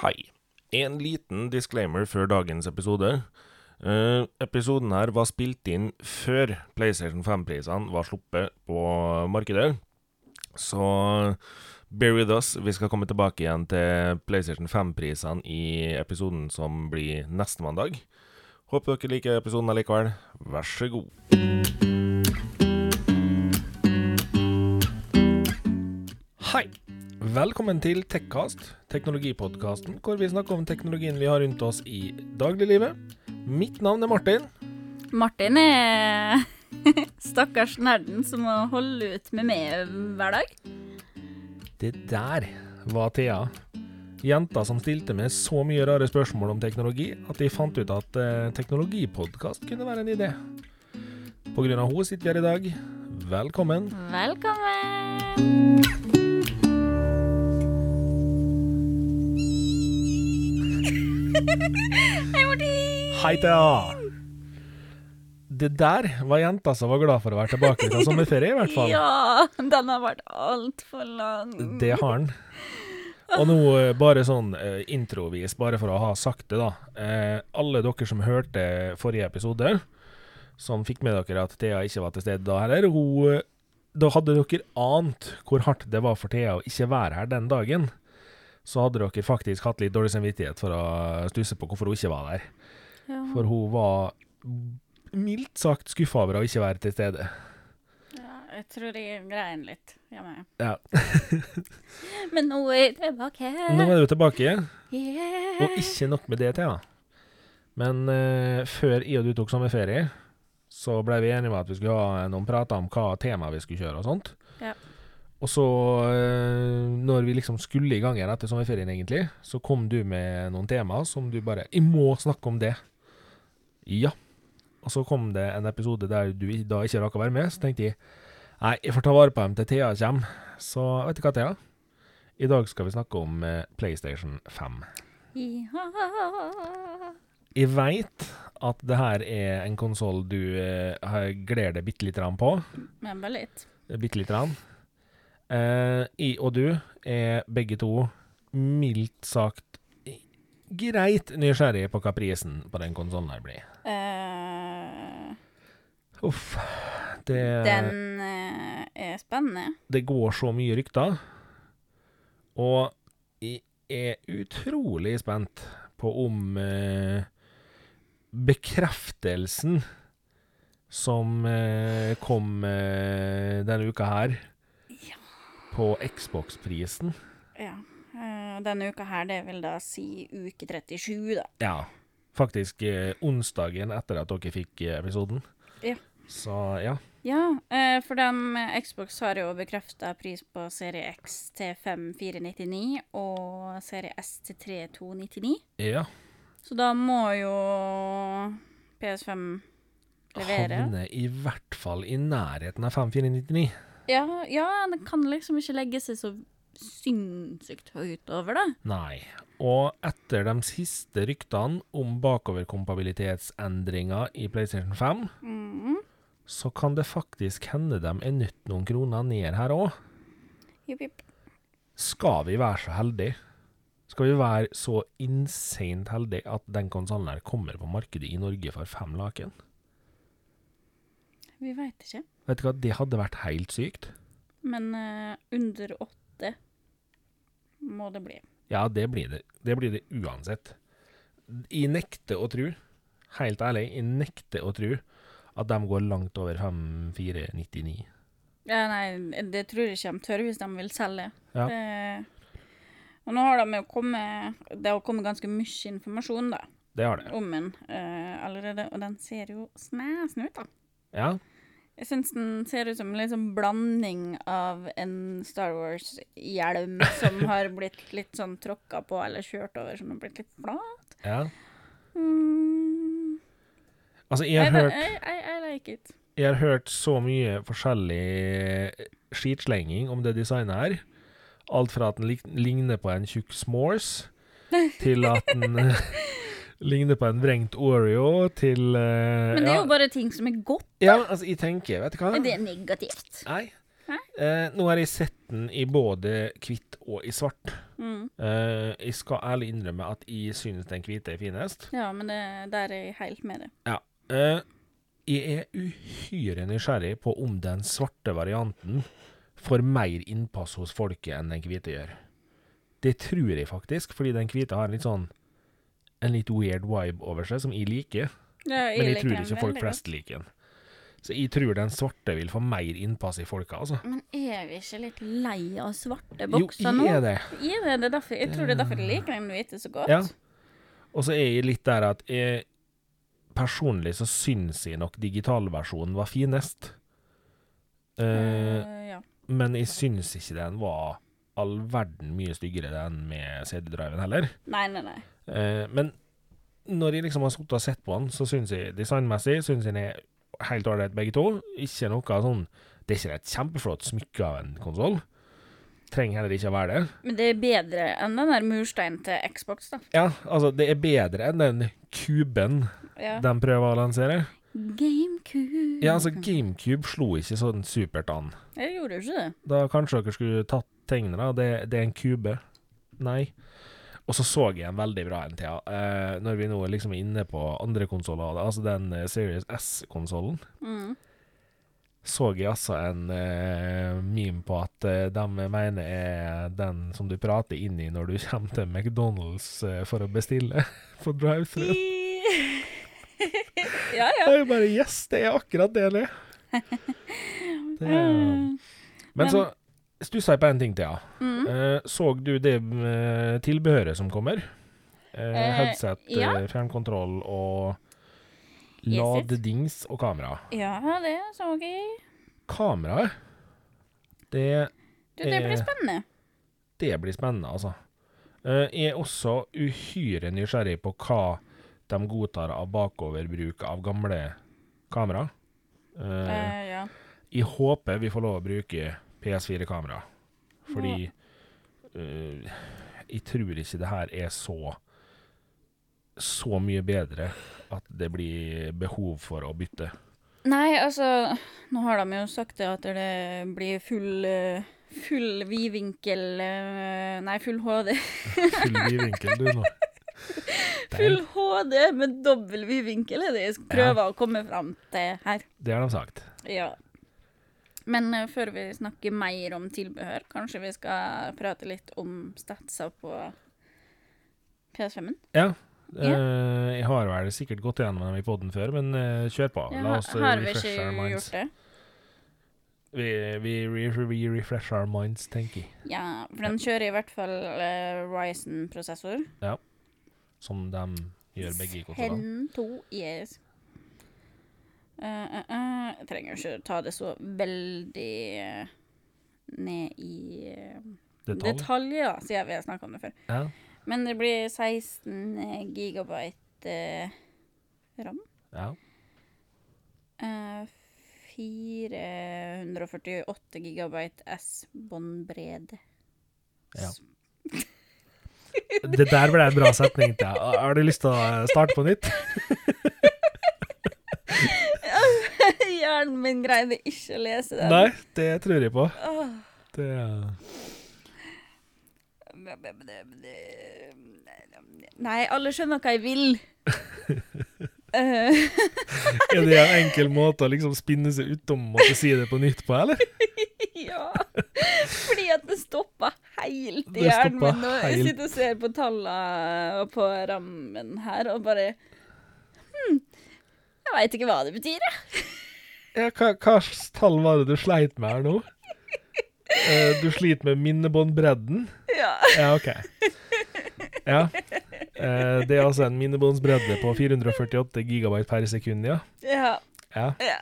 Hei. En liten disclaimer før dagens episode. Uh, episoden her var spilt inn før PlayStation 5-prisene var sluppet på markedet. Så bear with us. Vi skal komme tilbake igjen til PlayStation 5-prisene i episoden som blir neste mandag. Håper dere liker episoden allikevel. Vær så god. Hei. Velkommen til Tekkast, teknologipodkasten hvor vi snakker om teknologien vi har rundt oss i dagliglivet. Mitt navn er Martin. Martin er stakkars nerden som må holde ut med meg hver dag. Det der var Thea. Jenta som stilte meg så mye rare spørsmål om teknologi at de fant ut at eh, teknologipodkast kunne være en idé. På grunn av henne sitter vi her i dag. Velkommen. Velkommen! Hei, Martin! Hei, Thea. Det der var jenta som var glad for å være tilbake fra sommerferie, i hvert fall. Ja, den har vært altfor lang. Det har den. Og nå eh, bare sånn eh, introvis, bare for å ha sagt det, da. Eh, alle dere som hørte forrige episode, som fikk med dere at Thea ikke var til stede da heller, hun, eh, da hadde dere ant hvor hardt det var for Thea å ikke være her den dagen. Så hadde dere faktisk hatt litt dårlig samvittighet for å stusse på hvorfor hun ikke var der. Ja. For hun var mildt sagt skuffa over å ikke være til stede. ja, jeg tror jeg grein litt hjemme. Ja. Men nå er jeg tilbake. Nå er du tilbake. Yeah. Og ikke nok med det, Thea. Men uh, før jeg og du tok sommerferie, så ble vi enige om at vi skulle ha noen prater om hva tema vi skulle kjøre og sånt. Ja. Og så, eh, når vi liksom skulle i gang igjen etter sommerferien, egentlig, så kom du med noen temaer som du bare 'Jeg må snakke om det'. Ja. Og så kom det en episode der du da ikke rakk å være med, så tenkte jeg Nei, jeg får ta vare på dem til Thea kommer. Så vet du hva, Thea? I dag skal vi snakke om eh, PlayStation 5. Ja. Jeg veit at det her er en konsoll du eh, gleder deg bitte lite grann på. Men bare litt. Bitte lite grann. Eh, I og du er begge to mildt sagt greit nysgjerrig på hva prisen på den konsollen her blir. Eh, Uff. Det, den eh, er spennende. det går så mye rykter. Og jeg er utrolig spent på om bekreftelsen som kom denne uka her. På Xbox-prisen Ja. eh, denne uka her, det vil da si uke 37, da. Ja, faktisk eh, onsdagen etter at dere fikk eh, episoden. Ja. Så ja. Ja, for eh, Xbox har jo bekrefta pris på serie X til 5499 og serie S til 3299. Ja. Så da må jo PS5 levere. Havne i hvert fall i nærheten av 5499. Ja, ja, det kan liksom ikke legge seg så sinnssykt høyt over, det. Nei. Og etter de siste ryktene om bakoverkompabilitetsendringer i PlayStation 5, Mm. så kan det faktisk hende de er nødt noen kroner ned her òg. Skal vi være så heldige? Skal vi være så insane heldige at den konsollen her kommer på markedet i Norge for fem laken? Vi veit ikke. Vet du hva, det hadde vært helt sykt. Men uh, under åtte må det bli. Ja, det blir det. Det blir det uansett. Jeg nekter å tro, helt ærlig, jeg nekter å tro at de går langt over 5499. Ja, nei, det tror jeg ikke de tør hvis de vil selge. Ja. Det, og nå har de jo kommet Det har kommet ganske mye informasjon da, Det har det. om den eh, allerede, og den ser jo snæsen ut, da. Ja. Jeg syns den ser ut som en liksom blanding av en Star Wars-hjelm som har blitt litt sånn tråkka på eller kjørt over, som har blitt litt flat. ja. Mm. Altså, jeg har, I, hørt, I, I, like it. jeg har hørt så mye forskjellig skitslenging om det designet her. Alt fra at den ligner på en tjukk s'mores, til at den ligner på en vrengt Oreo, til uh, Men det er ja, jo bare ting som er godt. Ja, altså, jeg tenker, vet du hva? Er det negativt? Nei. Eh, nå har jeg sett den i både hvitt og i svart. Mm. Eh, jeg skal ærlig innrømme at jeg synes den hvite er finest. Ja, men det, der er jeg helt med det. Eh, jeg er uhyre nysgjerrig på om den svarte varianten får mer innpass hos folket enn den hvite gjør. Det tror jeg faktisk, fordi den hvite har en litt sånn en litt weird vibe over seg, som jeg liker. Ja, Men jeg liker tror ikke folk flest liker den. Så jeg tror den svarte vil få mer innpass i folka, altså. Men er vi ikke litt lei av svarte Jo, bokser nå? jeg er det. Er det, det er derfor, jeg tror det er derfor jeg liker den hvite så godt. Ja. Og så er jeg litt der at jeg Personlig så syns jeg nok digitalversjonen var finest. Uh, Eh, ja. men jeg syns ikke den var all verden mye styggere enn med CD-driven heller. Nei, nei, nei. Eh, men når jeg liksom har sittet og sett på den, så syns jeg designmessig synes jeg den er helt ålreit begge to. Ikke noe sånn Det er ikke et kjempeflott smykke av en konsoll. Trenger heller ikke å være det. Men det er bedre enn den der mursteinen til Xbox, da. Ja, altså, det er bedre enn den kuben Ja. de prøver å lansere. GameCube. Ja, altså, GameCube slo ikke sånn supert an. Jeg gjorde jo ikke det. Da kanskje dere skulle tatt tegnet, da. Det, det er en kube. Nei. Og så så jeg en veldig bra en Thea. Eh, når vi nå liksom er inne på andre konsoller, altså den eh, Series S-konsollen. Mm. Så jeg altså en eh, meme på at eh, de mener er den som du prater inn i når du kommer til McDonald's eh, for å bestille på drive-thru. ja, ja. Det er jo bare Yes, det er akkurat det det er. Det er Mm. Men så stussa jeg på en ting ja. Mm. Eh, så du det eh, tilbehøret som kommer? Eh, Eh, headset, ja. eh, fjernkontroll og ladedings og kamera. Ja, det så jeg. Kameraet, det, Du, det blir Eh, spennende. det blir spennende, altså. Jeg er også uhyre nysgjerrig på hva de godtar av bakoverbruk av gamle kamera. Uh, ja. Jeg håper vi får lov å bruke PS4-kamera, fordi uh, jeg tror ikke det her er så så mye bedre at det blir behov for å bytte. Nei, altså Nå har de jo sagt det at det blir full eh, Full vidvinkel eh, Nei, full HD. Full vidvinkel, du, nå. Full HD med dobbel vidvinkel er det jeg skal prøve å komme fram til her. Det har de sagt. Ja. Men eh, før vi snakker mer om tilbehør, kanskje vi skal prate litt om statsa på PS5-en? Ja. eh, jeg har vel sikkert gått gjennom dem i poden før, men eh, kjør på. La oss ja, har vi refresh ikke our minds. gjort det? Vi, vi, vi, vi refresh our minds, tenker jeg. Ja, for den kjører i hvert fall uh, Ryzen-prosessor. Ja. Som de gjør begge konsollene. Hen 2 yes. Eh, eh, eh, jeg trenger ikke ta det så veldig eh, ned i Detalj. detaljer, siden vi har snakka om det før. Ja. Men det blir 16 gigabyte eh, ram. ja. Eh, 448 gigabyte S-båndbredde. Ja. Det der ble en bra setning. Har du lyst til å starte på nytt? Hjernen min greide ikke å lese den. Nei, det tror jeg på. Åh. Det Nei, alle skjønner hva jeg vil. Eh, Er det en enkel måte å liksom spinne seg utom å si det på nytt på, eller? ja. Fordi at det stoppa helt i hjernen min. nå. jeg sitter og ser på tallene på rammen her og bare Hm, jeg veit ikke hva det betyr, jeg. Ja, hva, slags tall var det du sleit med her nå? Eh, du sliter med minnebåndbredden? Ja. Ja, OK. Ja. Eh, det er altså en minnebåndsbredde på 448 gigabyte per sekund, ja. ja. Ja. ja.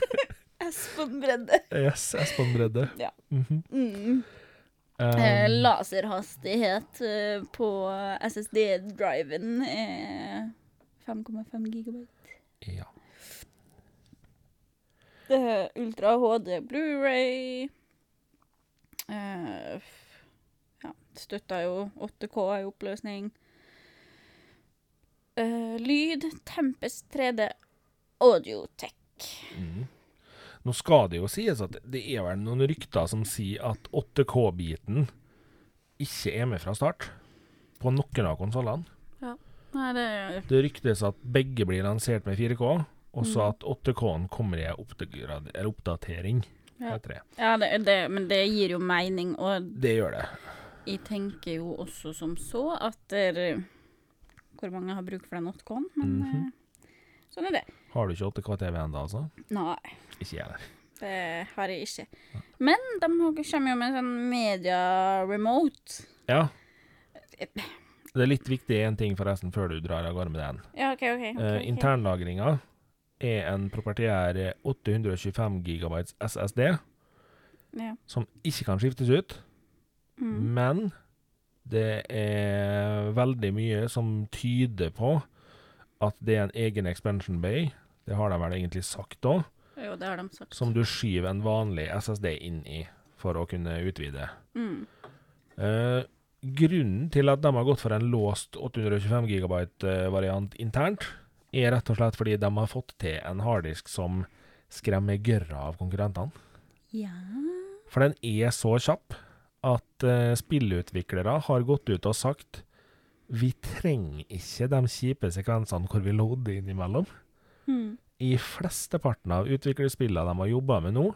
S-båndbredde. Yes, S-båndbredde. Ja. Mhm. Mm. Um, Eh, laserhastighet eh, på SSD-driven er 5,5 gigabyte. ja. Eh, Ultra HD Blu-ray Uh, Ja, støtta jo 8K i oppløsning. Uh, lyd, Tempest 3D, Audiotech. Mm. Nå skal det jo sies at det er vel noen rykter som sier at 8K-biten ikke er med fra start på noen av konsollene. Ja. det Det ryktes at begge blir lansert med 4K, og så Mhm. at 8K-en kommer i oppdatering. Ja. Ja, det, det, men det gir jo mening, og Det gjør det. jeg tenker jo også som så at der, Hvor mange har bruk for den 8K-en, men mm -hmm. sånn er det. Har du ikke 8K-TV ennå, altså? Nei, Ikke jeg heller. det har jeg ikke. Men de kommer jo med en sånn media remote. Ja. Det er litt viktig en ting forresten før du drar av gårde med den. Ja, OK, OK. ok, Eh, ok. Internlagringa er en proprietær eh, 825 GB SSD, Ja. som ikke kan skiftes ut. Mm. Men det er veldig mye som tyder på at det er en egen expansion bay, det har de vel egentlig sagt òg, Jo, det har de sagt. som du skyver en vanlig SSD inn i for å kunne utvide. Mm. Eh, grunnen til at de har gått for en låst 825 GB-variant internt, er rett og slett fordi de har fått til en harddisk som skremmer gørra av konkurrentene. Ja For den er så kjapp at uh, spillutviklere har gått ut og sagt vi trenger ikke de kjipe sekvensene hvor vi loader innimellom. mm. I flesteparten av utviklerspillene de har jobba med nå,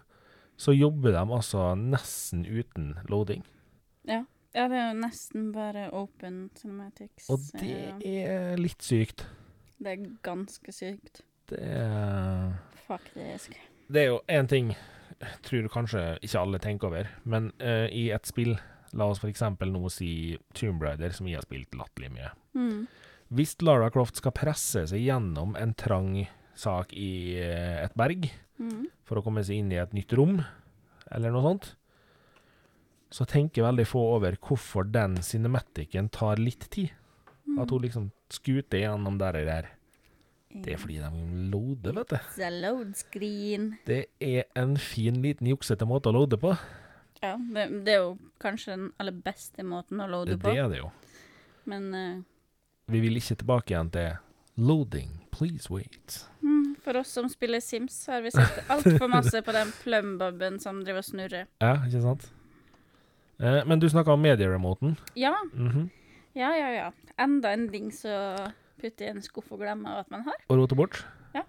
så jobber de altså nesten uten loading. ja. ja, det er jo nesten bare open cinematics. Og det er litt sykt. Det er ganske sykt, Det er, faktisk. det er jo én ting jeg tror kanskje ikke alle tenker over, men uh, i et spill, la oss f.eks. nå si Tomb Raider, som jeg har spilt latterlig mye. Mm. Hvis Lara Croft skal presse seg gjennom en trang sak i eh, et berg Mm. for å komme seg inn i et nytt rom, eller noe sånt, så tenker veldig få over hvorfor den cinematicen tar litt tid. Mm. At hun liksom skuter gjennom der og der. Det er fordi de loader, vet du. It's a load screen. Det er en fin, liten juksete måte å loade på. Ja, det, det er jo kanskje den aller beste måten å loade Det på, er det jo. men uh, Vi vil ikke tilbake igjen til loading, please wait. mm, for oss som spiller Sims, har vi sett altfor masse på den plumboben som driver og snurrer. Ja, ikke sant? Eh, men du snakka om medieremoten. Ja, Mhm. Ja, ja, ja. Enda en dings så putte i en skuff og glemme at man har. Og rote bort. Ja.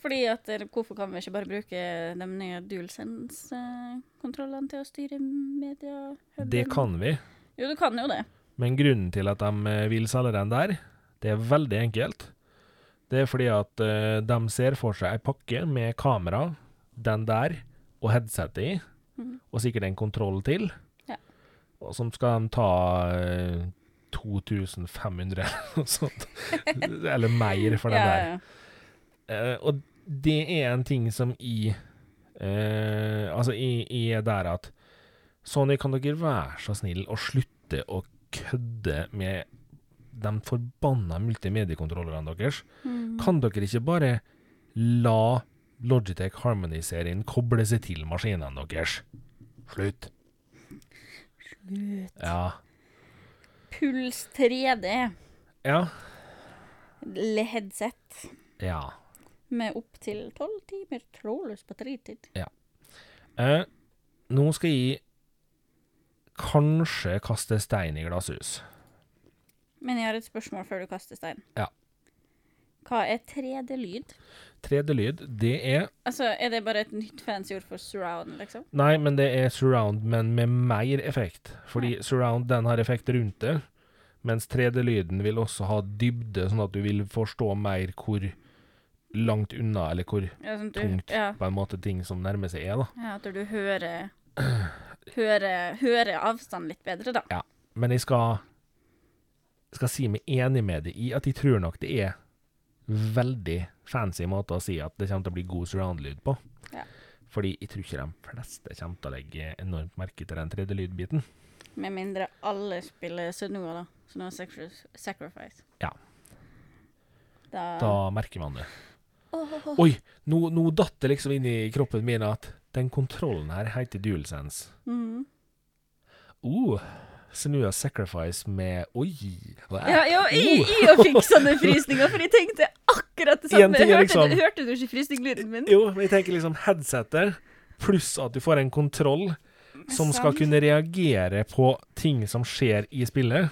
Fordi at eh, hvorfor kan vi ikke bare bruke de nye DualSense-kontrollene til å styre media? Det kan vi. Jo, du kan jo det. Men grunnen til at de eh, vil selge den der, det er veldig enkelt. Det er fordi at eh, de ser for seg ei pakke med kamera, den der, og headsetet i, Mhm. og sikkert en kontroll til. Ja. Og som skal de ta 2500 eller noe sånt. eller mer for den ja, der. Eh, og det er en ting som i uh, Altså, i, i er der at Sony, kan dere være så snill å slutte å kødde med de forbanna multimediekontrollerne deres? Mm. Kan dere ikke bare la Logitech Harmony-serien koble seg til maskinene deres? Slutt. Slutt. Ja. Puls 3D. Ja. Headset Ja. med opptil tolv timer trådløs batteritid. Eh, nå skal jeg kanskje kaste stein i glasshus. Men jeg har et spørsmål før du kaster stein. Ja. Hva er 3D-lyd? 3D-lyd, det er Altså, Er det bare et nytt fancy ord for surround, liksom? Nei, men det er surround, men med mer effekt. Fordi surround, den har effekt rundt det, mens 3D-lyden vil også ha dybde, sånn at du vil forstå mer hvor langt unna, eller hvor Ja, sånn du, Tungt. Ja, på en måte ting som nærmer seg er, da. ja, at du hører Hører, hører avstand litt bedre, da. Ja. Men jeg skal skal si meg enig med deg i at jeg tror nok det er veldig fancy måte å si at det kommer til å bli god surround-lyd på. Ja. Fordi jeg tror ikke de fleste kommer til å legge enormt merke til den 3D-lydbiten. Med mindre alle spiller Sunua, da. Sunua Sacri- Sacrifice. Ja. Da, Da merker man det. Åh, Oi, nå, nå datt det liksom inn i kroppen min at den kontrollen her heter DualSense. mhm. Uh, Senua Sacrifice med Oi! er- Ja, ja, jeg, jeg fikk sånne frysninger, for jeg tenkte akkurat det samme. ting er Hørte, liksom- du, hørte du ikke frysningslyden min? Jo, men jeg tenker liksom headsetter, pluss at du får en kontroll som skal kunne reagere på ting som skjer i spillet.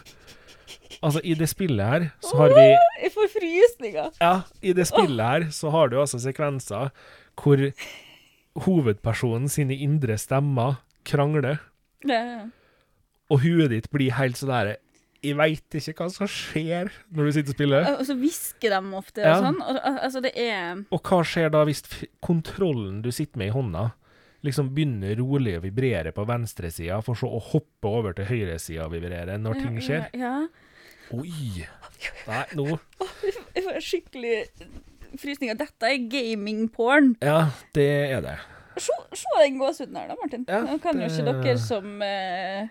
Altså, i det spillet her så har vi Jeg får frysninger. Ja, i det spillet her så har du altså sekvenser hvor hovedpersonen sine indre stemmer krangler, Ja, Ja. Og huet ditt blir helt sånn der Jeg veit ikke hva som skjer når du sitter og spiller. Og så hvisker de ofte og sånn. Og, altså, det er Og hva skjer da hvis kontrollen du sitter med i hånda, liksom begynner rolig å vibrere på venstresida, for så å hoppe over til høyresida og vibrere når ting skjer? Ja. ja. Oi! Nei, nå Jeg får skikkelig frysninger. Dette er gaming-porn. Ja, det er det. Se, den gåsehuden her, da, Martin. Ja, Nå kan jo ikke dere som eh,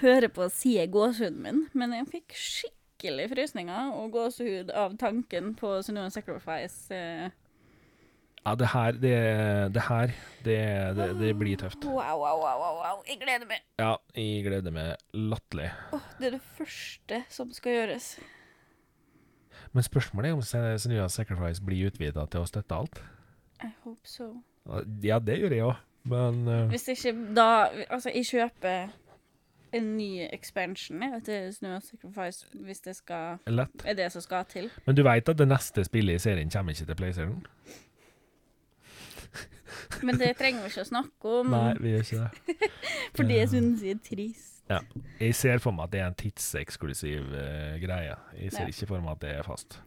hører på si gåsehuden min, men jeg fikk skikkelig frysninger og gåsehud av tanken på Sunniva Sacrifice. Eh. Ja, det her, det, det her, det, det, det blir tøft. Wow, wow, wow, wow, wow. Jeg gleder meg. Ja, jeg gleder meg latterlig. Åh, det er det første som skal gjøres. Men spørsmålet er om Senua Sacrifice blir utvida til å støtte alt. I hope so. Ja, det gjør jeg òg, men uh... Hvis ikke da Altså, jeg kjøper en ny expansion jeg, til Snow Sacrifice hvis det skal lett. er det som skal til. Men du veit at det neste spillet i serien kommer ikke til PlayStation? Men det trenger vi ikke å snakke om, Nei, vi gjør ikke det. for det syns jeg er trist. Ja. Jeg ser for meg at det er en tidseksklusiv uh, greie. Jeg ser Ja. ikke for meg at det er fast.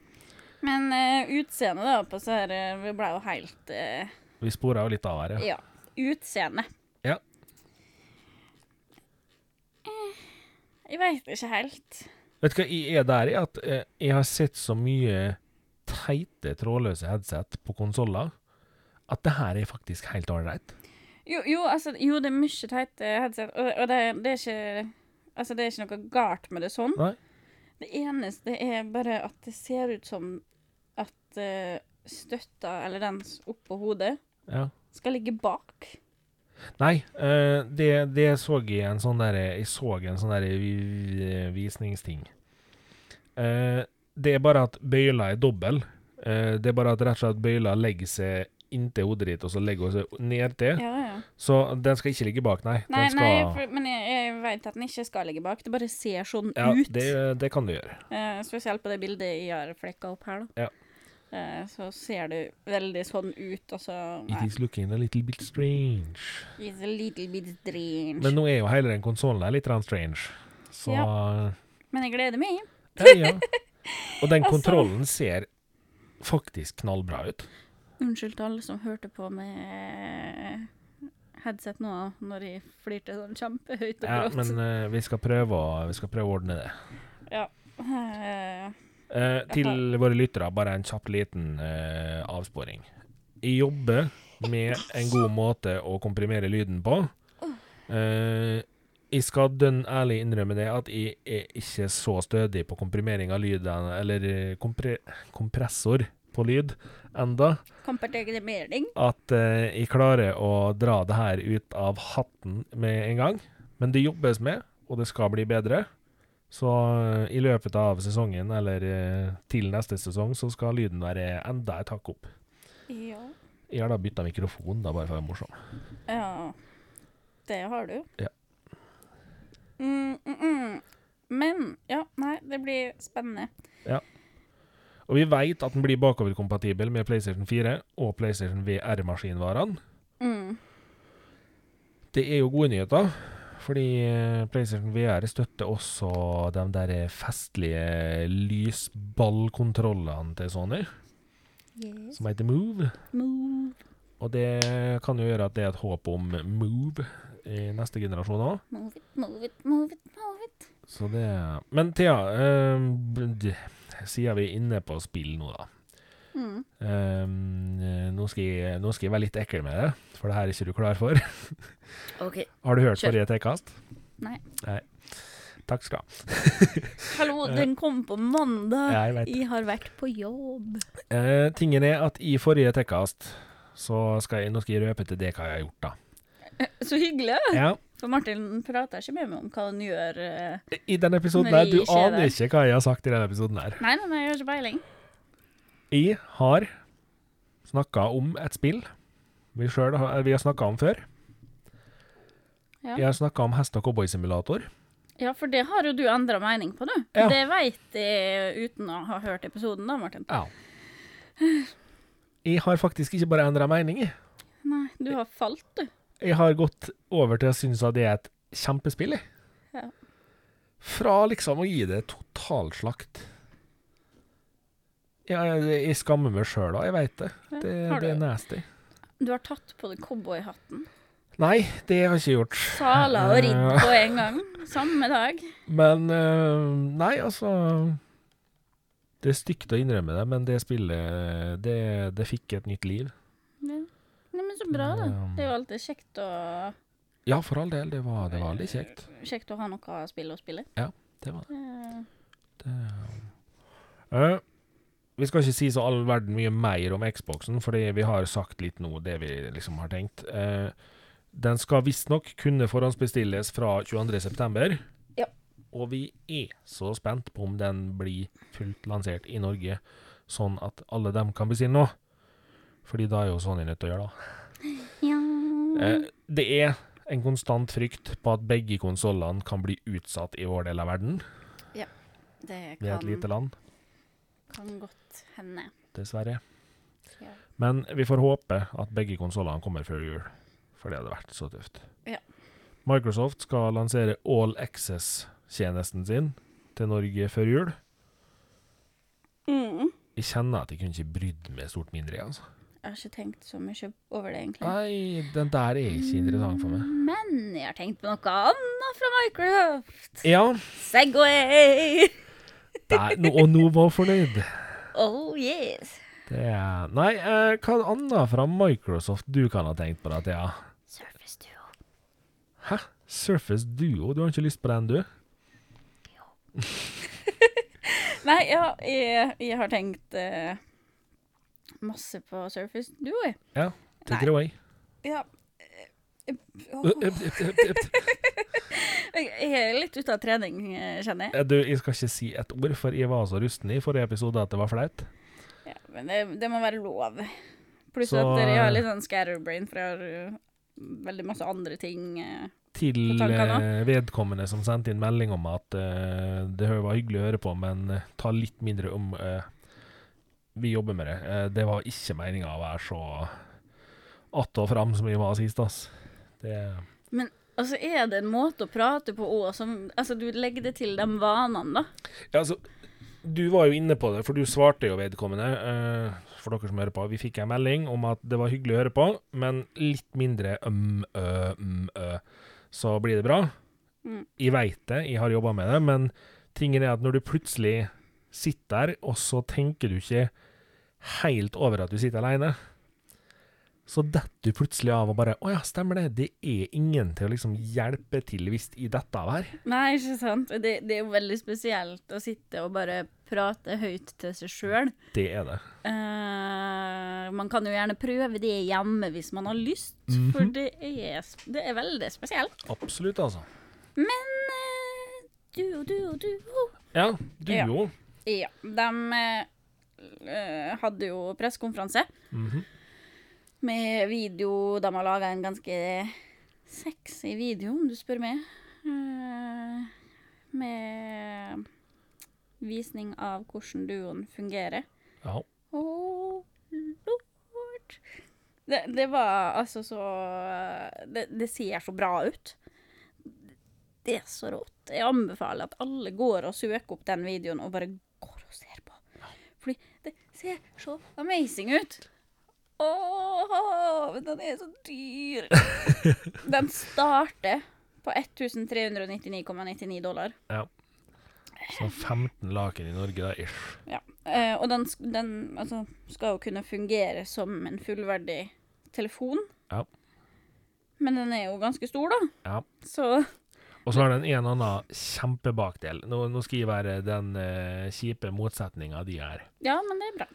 Men uh, utseendet da på så her eh, Vi ble jo helt uh, Vi spora jo litt av her, ja. Ja. Utseende. Ja. Eh, Jeg veit ikke helt. Vet du hva, jeg er der i at eh, jeg har sett så mye teite trådløse headset på konsoller at det her er faktisk helt ålreit. Jo, jo, altså, jo, det er mye teite headset, og, og det, det er ikke Altså, det er ikke noe galt med det sånn. Nei. Det eneste er bare at det ser ut som at uh, støtta, eller den oppå hodet, Ja. skal ligge bak. Nei, uh, det, det så jeg en sånn der Jeg så en sånn der visningsting. Uh, det er bare at bøyla er dobbel. Uh, det er bare at rett og slett bøyla legger seg inntil hodet ditt, og så legger hun seg nedtil. Ja, ja. Så den skal ikke ligge bak, nei. Nei, skal, nei for, men jeg, jeg vet at den ikke skal ligge bak. Det bare ser sånn ja, ut. det, det kan du gjøre. Eh, spesielt på det bildet jeg har flekka opp her, da. Ja. Eh, så ser det veldig sånn ut, Altså, It is looking a little bit strange. It's a little bit strange. Men nå er jo hele den konsollen litt strange. Så Men jeg gleder meg. ja, ja. Og den Altså- kontrollen ser faktisk knallbra ut. Unnskyld til alle som hørte på med headset nå, når jeg flirte sånn kjempehøyt og Ja, men uh, vi, skal prøve å, vi skal prøve å ordne det. Ja. Eh, Eh, til våre lyttere, bare en kjapp liten eh, avsporing. Jeg jobber med en god måte å komprimere lyden på. Eh, jeg skal dønn ærlig innrømme det at jeg er ikke så stødig på komprimering av lyden, eller eh, kompre kompressor på lyd, enda, at eh, jeg klarer å dra det her ut av hatten med en gang. Men det jobbes med, og det skal bli bedre. Så eh, i løpet av sesongen, eller eh, til neste sesong, så skal lyden være enda et hakk opp. Ja. Jeg har da bytta mikrofon, da, bare for å være morsom. ja. Det har du. Ja. Mm, mm, mm. Men ja, nei, det blir spennende. Ja. Og vi veit at den blir bakoverkompatibel med PlayStation 4 og PlayStation VR-maskinvarene. Mm. Det er jo gode nyheter, fordi eh, PlayStation VR støtter også de der festlige lysballkontrollene til Sony, Yes. som heter Move. Move, Og det kan jo gjøre at det er et håp om Move i neste generasjon òg. move it, move it, move it, move it. Så det Men Thea, øh, siden vi er inne på spill nå, da. Mm. Um, nå, skal jeg, nå skal jeg være litt ekkel med det, for det her er ikke du klar for. OK. Har du hørt Kjør. forrige T-kast? Nei. Nei. Takk skal du ha. Hallo, den kom på mandag. Jeg vet. Jeg har vært på jobb. Uh, tingen er at i forrige T-kast så skal jeg, nå skal jeg røpe til det hva jeg har gjort, da. Så hyggelig. Ja. For Martin prater ikke med meg om hva han gjør. Uh, I denne episoden her, du er aner ikke hva jeg har sagt i denne episoden her. Nei, nei, nei, jeg har ikke peiling. Jeg har snakka om et spill vi selv, har, vi har snakka om før. Ja. Jeg har snakka om hest- og cowboysimulator. Ja, for det har jo du endra mening på, du. Ja. Det veit jeg uten å ha hørt episoden, da, Martin. Ja. Jeg har faktisk ikke bare endra mening, jeg. Nei, du har falt, du. Jeg har gått over til å synes at det er et kjempespill, jeg. Ja. Fra liksom å gi det totalslakt. Jeg, jeg skammer meg sjøl da, jeg veit det. Det, det er nasty. Du har tatt på deg cowboyhatten. Nei, det har jeg ikke gjort. Sala og ridd Eh, på en gang. Samme dag. Men eh, Nei, altså Det er stygt å innrømme det, men det spillet Det, det fikk et nytt liv. Ja. Nei, men så bra, da. Det er jo alltid kjekt å, Ja, for all del. Det var, det var veldig kjekt. kjekt å ha noe spill å spille. Ja, Det var det. Det- Eh, vi skal ikke si så all verden mye mer om Xboxen, fordi vi har sagt litt nå det vi liksom har tenkt. Eh, den skal visstnok kunne forhåndsbestilles fra 22.9. Ja. Og vi er så spent på om den blir fullt lansert i Norge, sånn at alle dem kan bestille nå. Fordi da er jo Sony nødt til å gjøre det. Ja. Eh, det er en konstant frykt på at begge konsollene kan bli utsatt i vår del av verden. Det Vi er et lite land, kan godt hende. dessverre. Ja. Men vi får håpe at begge konsollene kommer før jul, for det hadde vært så tøft. Ja. Microsoft skal lansere All Access-tjenesten sin til Norge før jul. Mm. Jeg kjenner at jeg kunne ikke brydd meg stort mindre. altså. Jeg har ikke tenkt så mye over det, egentlig. Nei, den der er ikke interessant for meg. Men jeg har tenkt på noe annet fra Microsoft. Ja, Segway! der, no, og nå var jeg fornøyd. Oh yes. Det er Nei, eh, hva annet fra Microsoft du kan ha tenkt på, da, Thea? Surface Duo. Hæ? Surface Duo? Du har ikke lyst på den, du? Jo. Nei, ja, jeg, jeg har tenkt eh, masse på Surface Duo, jeg. Ja, take it away. Ja. Jeg er litt ute av trening, kjenner jeg. Eh, Du, jeg skal ikke si et ord, for jeg var så rusten i forrige episode at det var flaut. Ja, men det, det må være lov. Pluss Så, at jeg har eh, litt sånn scatterbrain, for jeg har veldig masse andre ting. eh. Til vedkommende som sendte inn melding om at uh, det var hyggelig å høre på, men ta litt mindre om uh, Vi jobber med det. Det var ikke meninga å være så att og fram som vi var sist, ass. Det Altså, er det en måte å prate på òg som Altså, du legger det til de vanene, da. Ja, altså, du var jo inne på det, for du svarte jo vedkommende. Uh, for dere som hører på. Vi fikk en melding om at det var hyggelig å høre på, men litt mindre øm, ø, m, ø. Så blir det bra. Mm. Jeg veit det, jeg har jobba med det, men tingen er at når du plutselig sitter der, og så tenker du ikke helt over at du sitter aleine, så detter du plutselig av og bare Å ja, stemmer det. Det er ingen til å liksom hjelpe til hvis i dette av her. Nei, ikke sant? Det, det er jo veldig spesielt å sitte og bare prate høyt til seg sjøl. Det er det. man kan jo gjerne prøve det hjemme hvis man har lyst, for Mhm. det er, det er veldig spesielt. Absolutt, altså. Men eh, duo, duo, duo Ja, duo. Ja. De uh, hadde jo pressekonferanse Mhm. Med video. De har laga en ganske sexy video, om du spør meg. Eh, med visning av hvordan duoen fungerer. Ja. Å, lord. Det, det var altså så det, det ser så bra ut. Det er så rått. Jeg anbefaler at alle går og søker opp den videoen og bare går og ser på. Fordi det ser så amazing ut. Åh, men den er så dyr. Den starter på 1399,99 dollar. Ja. Så 15 laken i Norge, da, ish. Ja. Eh, og den, den altså, skal jo kunne fungere som en fullverdig telefon. Ja. Men den er jo ganske stor, da. Ja. Så Og så har den en annen kjempebakdel. Nå, nå skal jeg være den eh, kjipe motsetninga de er. ja, men det er bra.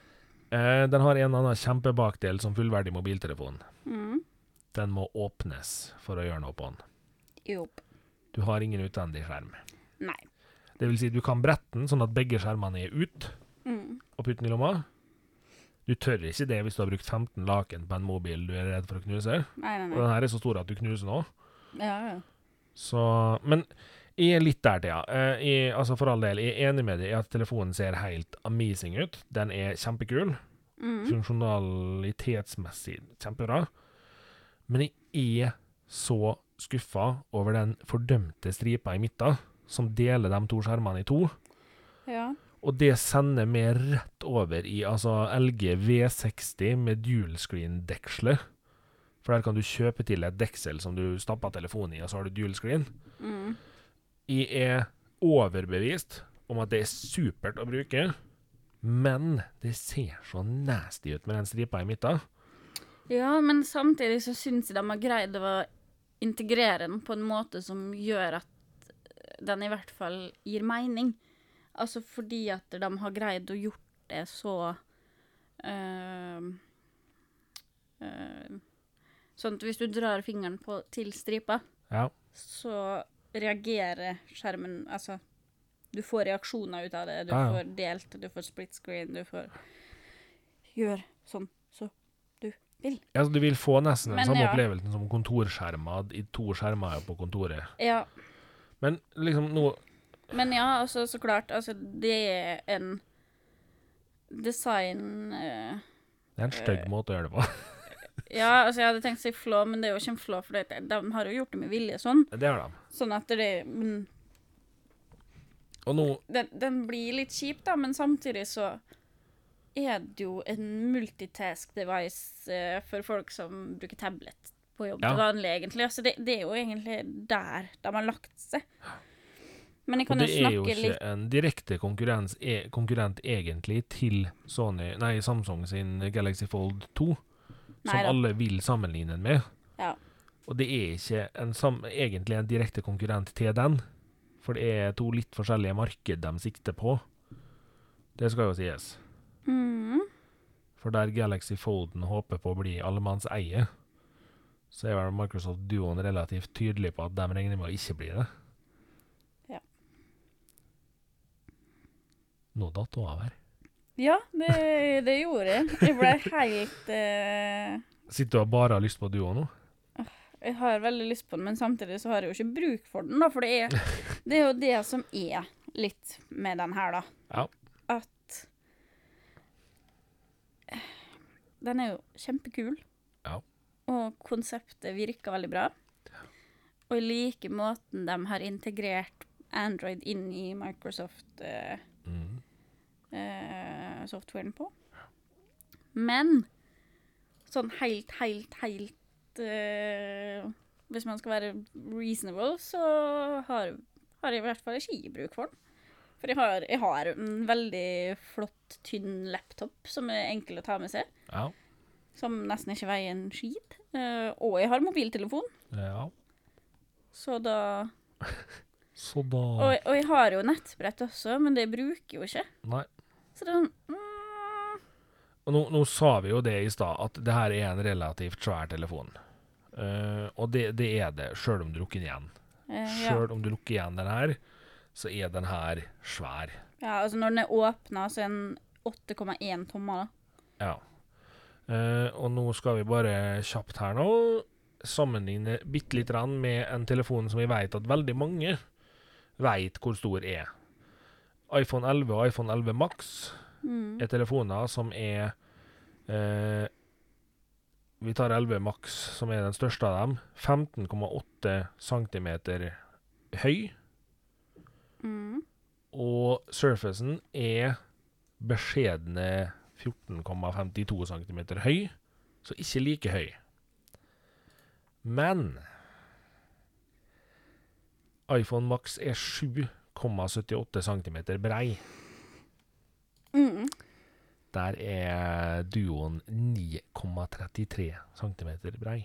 Eh, den har en annen kjempebakdel som fullverdig mobiltelefon. Mm. Den må åpnes for å gjøre noe på den. Jo. Du har ingen utvendig skjerm. Nei. Det vil si, du kan brette den sånn at begge skjermene er ut, Mm. og putte den i lomma. Du tør ikke det hvis du har brukt 15 laken på en mobil du er redd for å knuse. Nei, nei, Og nei. den her er så stor at du knuser nå. Ja, ja. Så Men jeg er litt der, Thea. Ja. jeg, altså for all del, jeg er enig med deg i at telefonen ser helt amazing ut. Den er kjempekul. Mm. Funksjonalitetsmessig kjempebra. Men jeg er så skuffa over den fordømte stripa i midten, som deler de to skjermene i to. Ja. Og det sender meg rett over i altså LG V60 med dual screen-deksler. For der kan du kjøpe til et deksel som du stapper telefonen i, og så har du dual screen. Mm. Jeg er overbevist om at det er supert å bruke, men det ser så nasty ut med den stripa i midten. Ja, men samtidig så syns jeg de har greid å integrere den på en måte som gjør at den i hvert fall gir mening. Altså fordi at de har greid å gjort det så øh, øh, Sånn at hvis du drar fingeren på, til stripa, Ja. så reagerer skjermen Altså, du får reaksjoner ut av det. Du Ja, ja. får delt, du får split screen, du får Gjør sånn så du vil. Altså, du vil få nesten den Men samme ja. opplevelsen som kontorskjermer i to skjermer på kontoret. Ja. Men liksom nå Men ja, altså, så klart. Altså, det er en design eh, Det er en stygg måte å gjøre det på. Ja, altså, jeg hadde tenkt å si flå, men det er jo ikke en flå, for det, de har jo gjort det med vilje sånn. Det har de. Sånn at det men Og nå den, den blir litt kjip, da, men samtidig så er det jo en multitask device uh, for folk som bruker tablet på jobb Ja. vanlig, egentlig. Altså, det, det er jo egentlig der de har lagt seg. Men jeg kan jo snakke litt Og det er jo ikke en direkte konkurrens, e, konkurrent egentlig til Sony, nei, Samsung sin Galaxy Fold 2, som Neida. alle vil sammenligne den med. Ja. Og det er ikke en egentlig en direkte konkurrent til den, for det er to litt forskjellige marked de sikter på. Det skal jo sies. Mm. For der Galaxy Folden håper på å bli allemannseie, så er vel Microsoft Duoen relativt tydelig på at de regner med å ikke bli det. Ja. Nå datt hun av her. Ja, det, det gjorde jeg. Jeg ble helt uh... Sitter du og bare har lyst på Duo nå? Jeg har veldig lyst på den, men samtidig så har jeg jo ikke bruk for den, da. For det er, det er jo det som er litt med den her, da. Ja. At Den er jo kjempekul. Ja. Og konseptet virker veldig bra. Og i like måten de har integrert Android inn i Microsoft Mm. Eh, softwaren på. Men sånn helt, helt, helt eh, Hvis man skal være reasonable, så har, har jeg i hvert fall ikke bruk for den. For jeg har, jeg har en veldig flott, tynn laptop som er enkel å ta med seg. Ja. Som nesten ikke veier en skit. Eh, og jeg har mobiltelefon, ja. så da Så da og, og jeg har jo nettbrett også, men det bruker jeg jo ikke. Nei. Så det er sånn mm, nå, nå sa vi jo det i stad, at det her er en relativt svær telefon. Uh, og det, det er det, sjøl om du lukker den igjen. eh, ja. Sjøl om du lukker igjen den her, så er den her svær. ja, altså når den er åpna, så er den 8,1 tommer. da. Ja. Uh, og nå skal vi bare kjapt her nå sammenligne bitte lite grann med en telefon som vi vet at veldig mange vet hvor stor er. iPhone 11 og iPhone 11 Max Mm. er telefoner som er eh, Vi tar 11 Max, som er den største av dem. 15,8 cm høy. Mm. Og surfacen er beskjedne 14,52 cm høy, så ikke like høy. Men iPhone Max er 7,78 cm brei. Mm. Der er duoen 9,33 cm brei.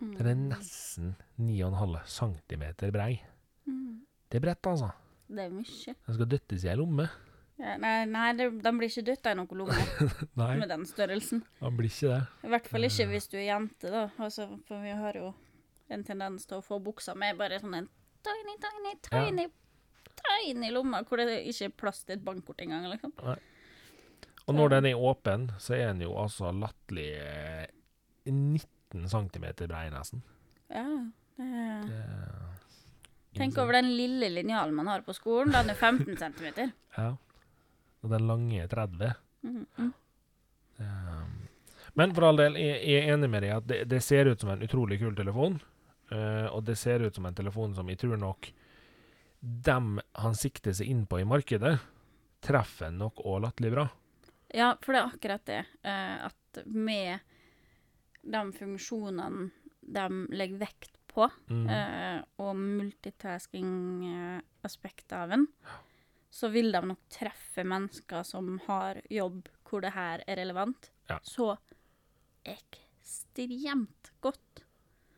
Den er nesten 9,5 cm brei. Mm. Det er bredt, altså. Det er mye. Den skal dyttes i ei lomme. Ja, nei, nei det, den blir ikke dytta i noen lomme med den størrelsen. den blir ikke det. I hvert fall ikke hvis du er jente, da. Altså, for vi har jo en tendens til å få buksa med bare sånn en tiny, tiny, tiny, tiny lomma hvor det ikke er plass til et bankkort engang, liksom. Og når den er åpen, så er den jo altså latterlig eh, 19 cm brei, nesten. Ja, det er Det, Tenk over den lille linjalen man har på skolen. Den er 15 cm. Ja. Og den lange er 30. Mm, -hmm. Men for all del, jeg, er enig med deg i at det, det ser ut som en utrolig kul telefon. Uh, og det ser ut som en telefon som jeg tror nok dem han sikter seg inn på i markedet, treffer nok òg latterlig bra. Ja, for det er akkurat det. Uh, at med de funksjonene de legger vekt på, Mm. uh, og multitasking-aspektet av den, så vil de nok treffe mennesker som har jobb hvor det her er relevant, Ja. så ekstremt godt.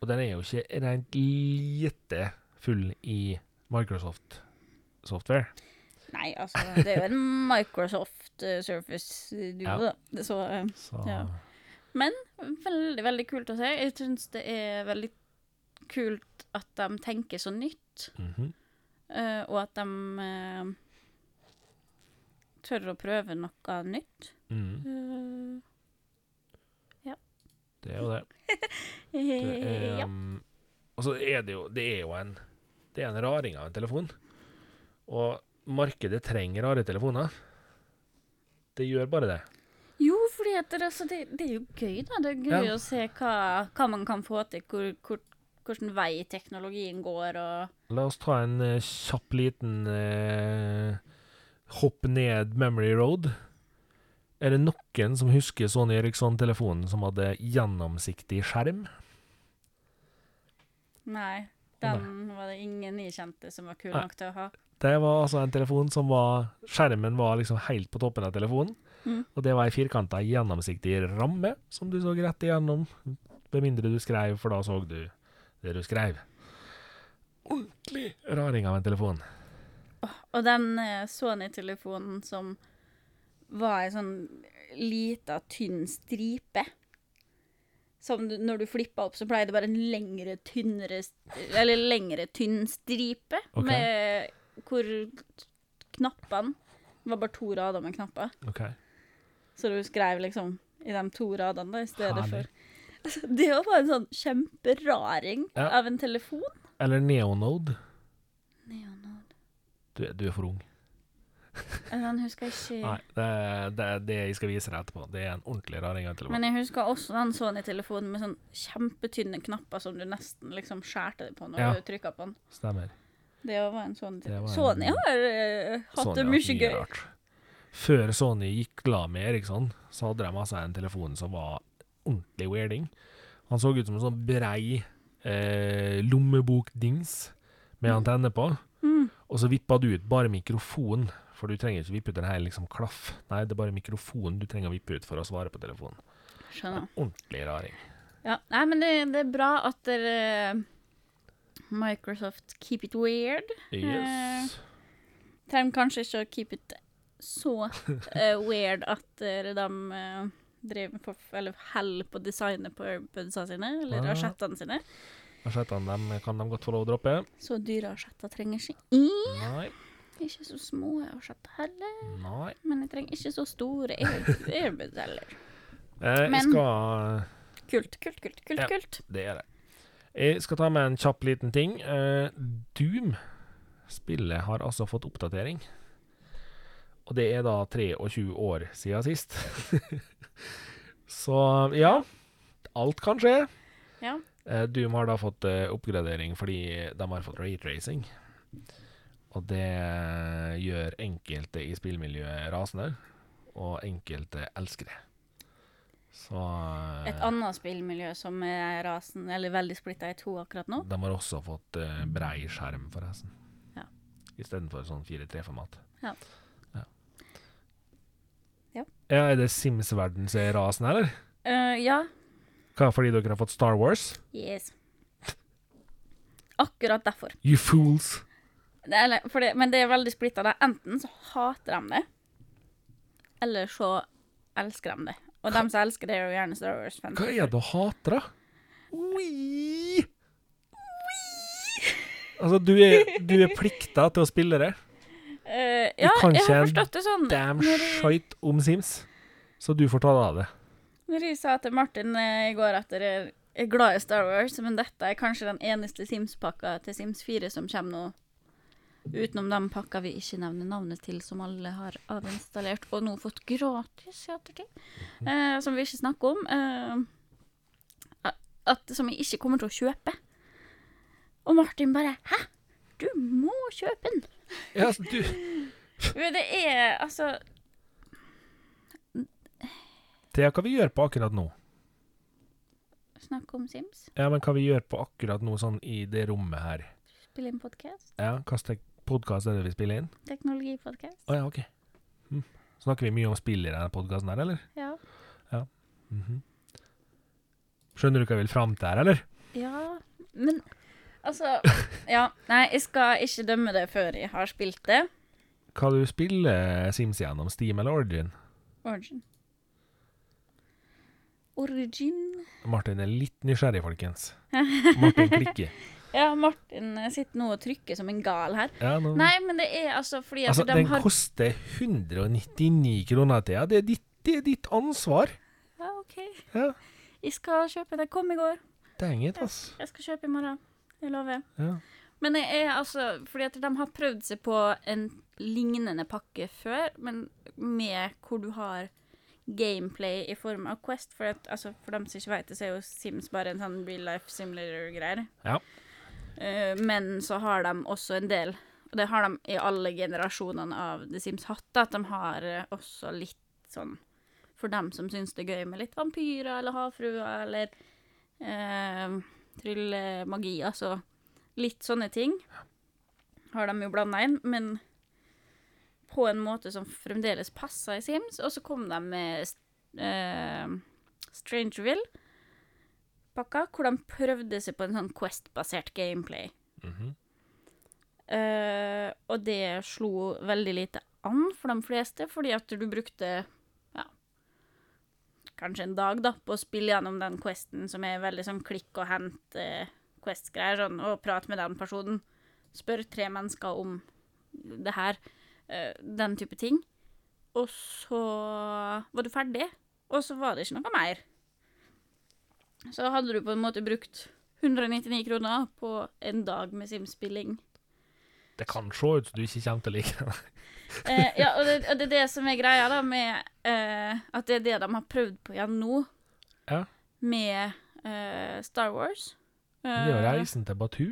Og den er jo ikke rent lite full i Microsoft-software. Nei, altså, det er jo en Microsoft uh, Surface Duo, Ja. da. Så uh, Så Ja. veldig, veldig kult å se. Jeg syns det er veldig kult at de tenker så nytt, mm -hmm. uh, og at de tør å prøve noe nytt. mm. ja. Det er jo det. det er, ja. um, og så er det jo Det er jo en Det er en raring av en telefon. Og markedet trenger rare telefoner. Det gjør bare det. Jo, fordi det, altså, det, det er jo gøy, da. Det er gøy Ja. å se hva, hva man kan få til, hvor, hvor, hvordan vei teknologien går, og La oss ta en uh, kjapp liten uh, hopp ned memory road. Er det noen som husker Sony Eriksson-telefonen som hadde gjennomsiktig skjerm? Nei. Den var det ingen jeg kjente som var kul Nei. nok til å ha. Det var altså en telefon som var Skjermen var liksom helt på toppen av telefonen. Mm. Og det var ei firkanta gjennomsiktig ramme som du så rett igjennom. Med mindre du skrev, for da så du det du skrev. Ordentlig raring av en telefon. Og den eh, Sony-telefonen som var ei sånn lita, tynn stripe. Som du, når du flippa opp, så ble det bare en lengre, tynnere Eller lengre, tynn stripe. okay. Med hvor knappene var bare to rader med knapper. Okay. Så du skrev liksom i de to radene da, i stedet Herlig. for Det var bare en sånn kjemperaring Ja. av en telefon. Eller Neonode. Neonode. Du, du er for ung. Den husker jeg ikke. Nei, det, det er det jeg skal vise deg etterpå. Det er en ordentlig raring av telefon. Men jeg husker også den Sony-telefonen med sånn kjempetynne knapper som du nesten liksom skjærte deg på når Ja. du trykka på den. Stemmer. Det var en sånn telefon. en- Sony har uh, hatt Sony det mye gøy. rart. Før Sony gikk glad med Eriksson, så hadde de altså en telefon som var ordentlig weirding. Han så ut som en sånn brei eh, lommebokdings med antenne på. Mm. Og så vippa du ut bare mikrofon, for du trenger ikke vippe ut den her liksom, klaff. Nei, det er bare mikrofonen du trenger å vippe ut for å svare på telefonen. Skjønner. Ordentlig raring. Ja, nei, men det, det er bra at dere Microsoft keep it weird. Yes. Trenger kanskje ikke å keep it så uh, weird at uh, de uh, driver på, eller holder på designet på airbudsa sine, eller ja. asjettene sine. Asjettene kan de godt få lov å droppe. Så dyre asjetter trenger ikke i. Nei, Ikke så små asjetter heller. nei. Men jeg trenger ikke så store earbuds heller. Eh, Men- skal Kult, kult, kult, kult. Ja. kult. Det er det. Jeg skal ta med en kjapp liten ting. Eh, Doom, spillet, har altså fått oppdatering. Og det er da 23 år siden sist. Så ja, alt kan skje. Ja. Eh, Doom har da fått eh, oppgradering fordi de har fått raytracing. Og det gjør enkelte i spillmiljøet rasende, og enkelte elsker det. Så eh, Et annet spillmiljø som er rasen, eller veldig splitta i to akkurat nå. De har også fått eh, brei skjerm, forresten. Ja. Istedenfor sånn 4-3-format. Ja. Ja. Ja. Ja, Er det Sims-verden som er rasende, eller? Uh, ja. Hva, fordi dere har fått Star Wars? Yes. Akkurat derfor. You fools! Det er, eller, for det, men det er veldig splitta. Enten så hater de det, eller så elsker de det. Og de som elsker det, er jo gjerne Star Wars-fans. Hva er det å hate, da? Wii! Altså, du er, du er plikta til å spille det. Uh, ja, jeg har forstått det sånn. Du kan ikke en damn shite om Sims. Så du får ta deg av det. når jeg sa til Martin eh, i går at dere er glad i Star Wars, men dette er kanskje den eneste Sims-pakka til Sims 4 som kommer nå. Utenom de pakka vi ikke nevner navnet til, som alle har avinstallert og nå fått gratis i ettertid. Eh, som vi ikke snakker om. Eh, at, som jeg ikke kommer til å kjøpe. Og Martin bare 'Hæ? Du må kjøpe den!' Ja, altså, du det er altså Thea, hva vi gjør på akkurat nå? Snakke om Sims. Ja, men hva vi gjør på akkurat nå, sånn i det rommet her? Spille inn podkast. Ja, hva podkast er det vi spiller inn? Teknologipodkast. Å ja, OK. Mm. Snakker vi mye om spill i denne podkasten her, eller? Ja. Mhm. Skjønner du hva jeg vil fram til her, eller? ja. Men altså Ja. Nei, jeg skal ikke dømme det før jeg har spilt det. Hva du spiller Sims gjennom, Steam eller Origin? Origin. Origin Martin er litt nysgjerrig, folkens. Martin klikker. Ja, Martin sitter nå og trykker som en gal her. Ja, nå. Nei, men det er altså fordi altså, de den har koster 199 kroner, Thea. Det ditt, det er ditt ansvar. Ja, OK. Ja. Jeg skal kjøpe det. Kom i går. Dang it, ass. Jeg skal kjøpe i morgen. Jeg lover. Ja. Men det er altså Fordi at de har prøvd seg på en lignende pakke før, men med hvor du har gameplay i form av Quest. For, at, altså, for dem som ikke vet det, så er jo Sims bare en sånn real life simulator-greier. Ja. Eh, men så har de også en del, og det har de i alle generasjonene av The Sims hatt, at de har eh, også litt sånn For dem som syns det er gøy med litt vampyrer eller havfruer eller eh, tryllemagi, altså litt sånne ting har de jo blanda inn, men på en måte som fremdeles passer i Sims. Og så kom de med eh, Strangerville-pakka, hvor de prøvde seg på en sånn Quest-basert gameplay. Mm -hmm. uh, og det slo veldig lite an for de fleste, fordi at du brukte ja, kanskje en dag da, på å spille gjennom den questen, som er veldig sånn klikk og hent eh, quest-greier, sånn, og prate med den personen. Spør tre mennesker om det her, Uh, den type ting. Og så var du ferdig, og så var det ikke noe mer. Så hadde du på en måte brukt 199 kroner på en dag med Sims-spilling. Det kan se ut som du ikke kommer til å like det. Eh, ja, og det, og det er det som er greia da med eh, At det er det de har prøvd på igjen nå, Ja. med eh, Star Wars. Det er Eh, reisen til Batu.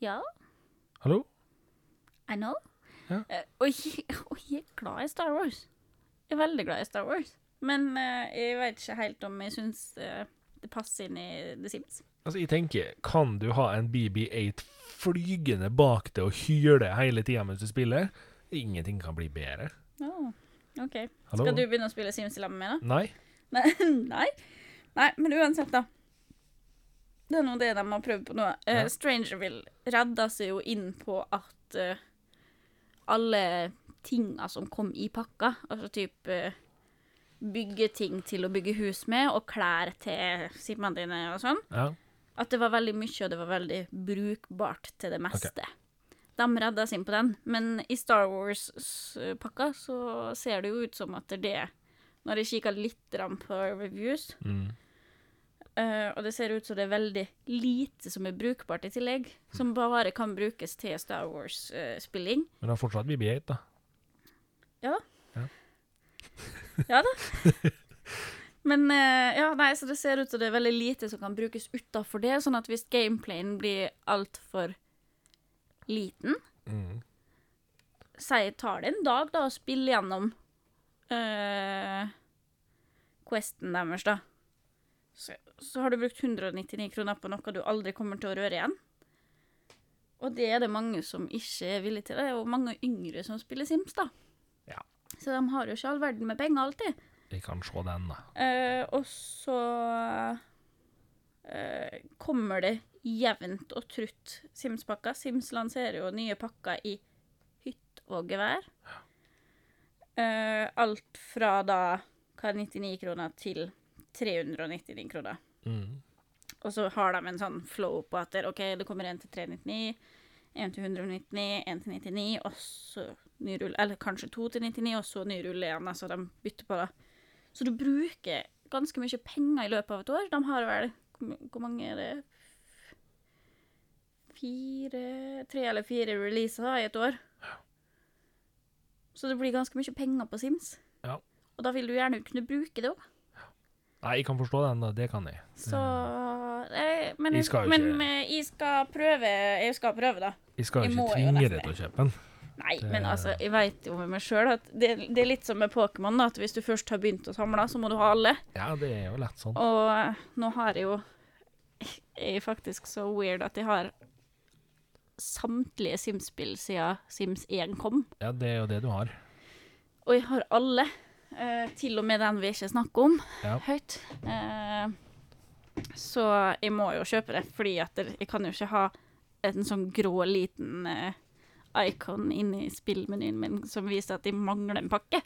Ja, Hallo? I know. Ja. Eh, og, jeg, og jeg er glad i Star Wars. Jeg er veldig glad i Star Wars. Men eh, jeg vet ikke helt om jeg syns det passer inn i The Sims. Altså, jeg tenker, kan du ha en BB-8 flygende bak deg og hyle hele tida mens du spiller? Ingenting kan bli bedre. Oh, OK. Hallo? Skal du begynne å spille Sims sammen med meg, da? Nei? Nei, nei. Men uansett, da. Det er nå det de har prøvd på nå. Ja. Strangerville redda seg jo inn på at uh, alle tinga som kom i pakka, altså type eh, byggeting til å bygge hus med, og klær til simmene dine og sånn, Ja. at det var veldig mye, og det var veldig brukbart til det meste. De redda seg inn på den, men i Star Wars-pakka så ser det jo ut som at det er Når jeg kikker litt på reviews, Mm. Uh, og det ser ut som det er veldig lite som er brukbart i tillegg, som bare kan brukes til Star Wars-spilling. Men det har fortsatt BB-8, da. Ja. Ja da. Men eh, ja, nei, så det ser ut som det er veldig lite som kan brukes utafor det, sånn at hvis gameplayen blir altfor liten Mm. Si tar det en dag da å spille gjennom uh, questen deres, da. Så, så har du brukt 199 kroner på noe du aldri kommer til å røre igjen. Og det er det mange som ikke er villige til. Det er jo mange yngre som spiller Sims, da. Ja. Så de har jo ikke all verden med penger alltid. Jeg kan se den, da. Eh, og så eh, kommer det jevnt og trutt Sims-pakker. Sims lanserer jo nye pakker i hytt og gevær. Eh, alt fra da hva er 99 kroner til 399 kroner. Mm. Og så har de en sånn flow på at det, OK, det kommer en til 399, en til 199, 1 til 99, og så ny rull, eller kanskje 2 til 99, og så ny rulle igjen. Altså de bytter på det. Så du bruker ganske mye penger i løpet av et år. De har vel Hvor mange er det? Fire Tre eller fire releaser i et år. Så det blir ganske mye penger på Sims. Ja. Og da vil du gjerne kunne bruke det òg. Nei, jeg kan forstå den, da. Det kan jeg. Så Men, Jeg jeg, skal men eh, jeg skal prøve Jeg skal prøve, da. Jeg skal ikke tvinge deg til å kjøpe den. Nei, Det- men altså, jeg veit jo med meg sjøl at det, det er litt som med Pokémon. At hvis du først har begynt å samle, så må du ha alle. Ja, det er jo lett sånn. Og eh, nå har jeg jo Jeg er faktisk så weird at jeg har samtlige Sims-spill siden Sims 1 kom. Ja, det er jo det du har. Og jeg har alle. Uh, til og med den vi ikke snakker om Ja. høyt. Eh, så jeg må jo kjøpe det, fordi at jeg kan jo ikke ha en sånn grå liten eh, icon inni spillmenyen min som viser at jeg mangler en pakke.